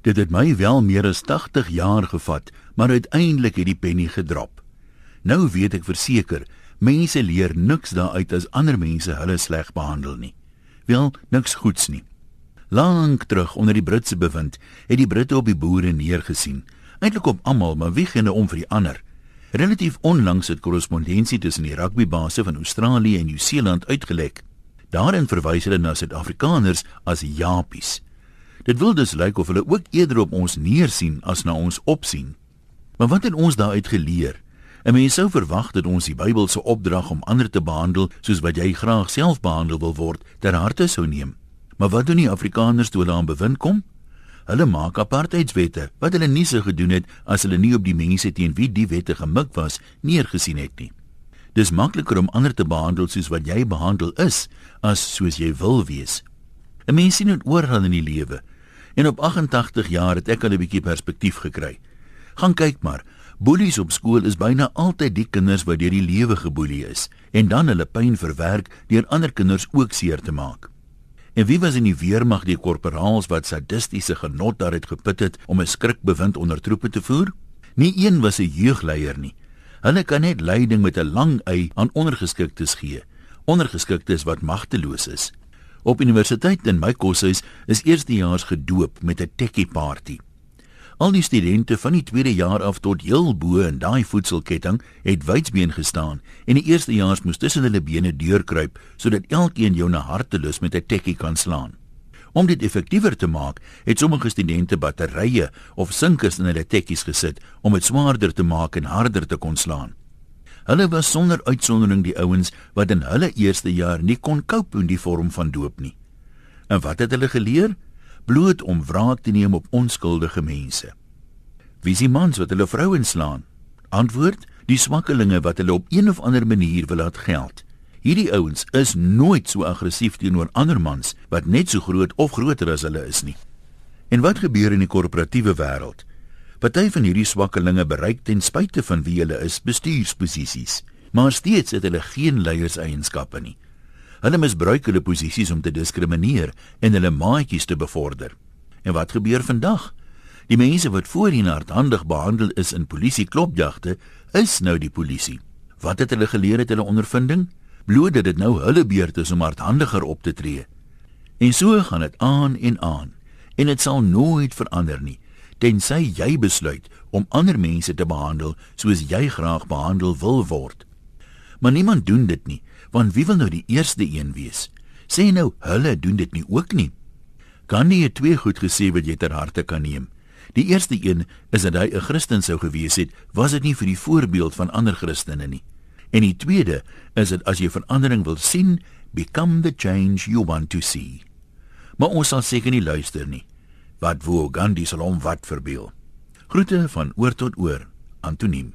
Dit het my wel meer as 80 jaar gevat, maar uiteindelik het die penny gedrop. Nou weet ek verseker, mense leer niks daaruit as ander mense hulle sleg behandel nie. Wel, niks goeds nie. Lank terug onder die Britse bewind, het die Britte op die boere neergesien. Eintlik op almal, maar wie gene om vir die ander. Relatief onlangs het korrespondensie tussen die rugbybase van Australië en Nieu-Seeland uitgelek. Daarin verwys hulle na Suid-Afrikaners as japies. Dit wil dus lyk of hulle ook eerder op ons neersien as na ons opsien. Maar wat het ons daaruit geleer? 'n Mens sou verwag dat ons die Bybelse opdrag om ander te behandel soos wat jy graag self behandel wil word, ter harte sou neem. Maar wat doen die Afrikaners toe hulle aan bewind kom? Hulle maak apartheidswette wat hulle nie sou gedoen het as hulle nie op die mense teen wie die wette gemik was neergesien het nie. Dis makliker om ander te behandel soos wat jy behandel is as soos jy wil wees. 'n Mens sien dit oral in die lewe. En op 88 jaar het ek al 'n bietjie perspektief gekry. Gaan kyk maar. Boelies op skool is byna altyd die kinders wat deur die lewe geboelie is en dan hulle pyn verwerk deur ander kinders ook seer te maak. En wie was in die weermag die korporaals wat sadistiese genot daaruit geput het om 'n skrikbewind onder troepe te voer? Nie een was 'n jeugleier nie. Hulle kan net leiding met 'n lang y aan ondergeskiktes gee. Ondergeskiktes wat magteloos is. Op universiteit in my koshuis is eerstejaars gedoop met 'n tekkie party. Al die studente van die tweede jaar af tot heel bo in daai voedselketting het wydsbeen gestaan en die eerstejaars moes tussen hulle bene deurkruip sodat elkeen jou na hartelus met 'n tekkie kan slaan. Om dit effektiewer te maak, het sommige studente batterye of sinkers in hulle tekkies gesit om dit swaarder te maak en harder te kon slaan. Hulle was sonder uitsondering die ouens wat in hulle eerste jaar nie kon cope in die vorm van doop nie. En wat het hulle geleer? bloot om wraak te neem op onskuldige mense. Wie is die mans wat hulle vrouens slaan? Antwoord: die swakkelinge wat hulle op een of ander manier wil laat geld. Hierdie ouens is nooit so aggressief teenoor ander mans wat net so groot of groter as hulle is nie. En wat gebeur in die korporatiewe wêreld? Party van hierdie swakkelinge bereik ten spyte van wie hulle is bestuursposisies, maar steeds het hulle geen leierseienskappe nie. Hulle misbruik hulle posisies om te diskrimineer en hulle maatjies te bevorder. En wat gebeur vandag? Die mense wat voorheen hardhandig behandel is in polisie klopjagte, is nou die polisie. Wat het hulle geleer uit hulle ondervinding? Bloot dat dit nou hulle beurt is om hardhandiger op te tree. En so gaan dit aan en aan. En dit sal nooit verander nie tensy jy besluit om ander mense te behandel soos jy graag behandel wil word. Maar niemand doen dit nie, want wie wil nou die eerste een wees? Sê nou, hulle doen dit nie ook nie. Gandhi het twee goed gesê wat jy ter harte kan neem. Die eerste een is dat hy 'n Christen sou gewees het, was dit nie vir die voorbeeld van ander Christene nie. En die tweede is dat as jy verandering wil sien, become the change you want to see. Maar ons sal seker nie luister nie. Wat wou Gandhi sal hom wat verbeel. Groete van oor tot oor, Antoniem.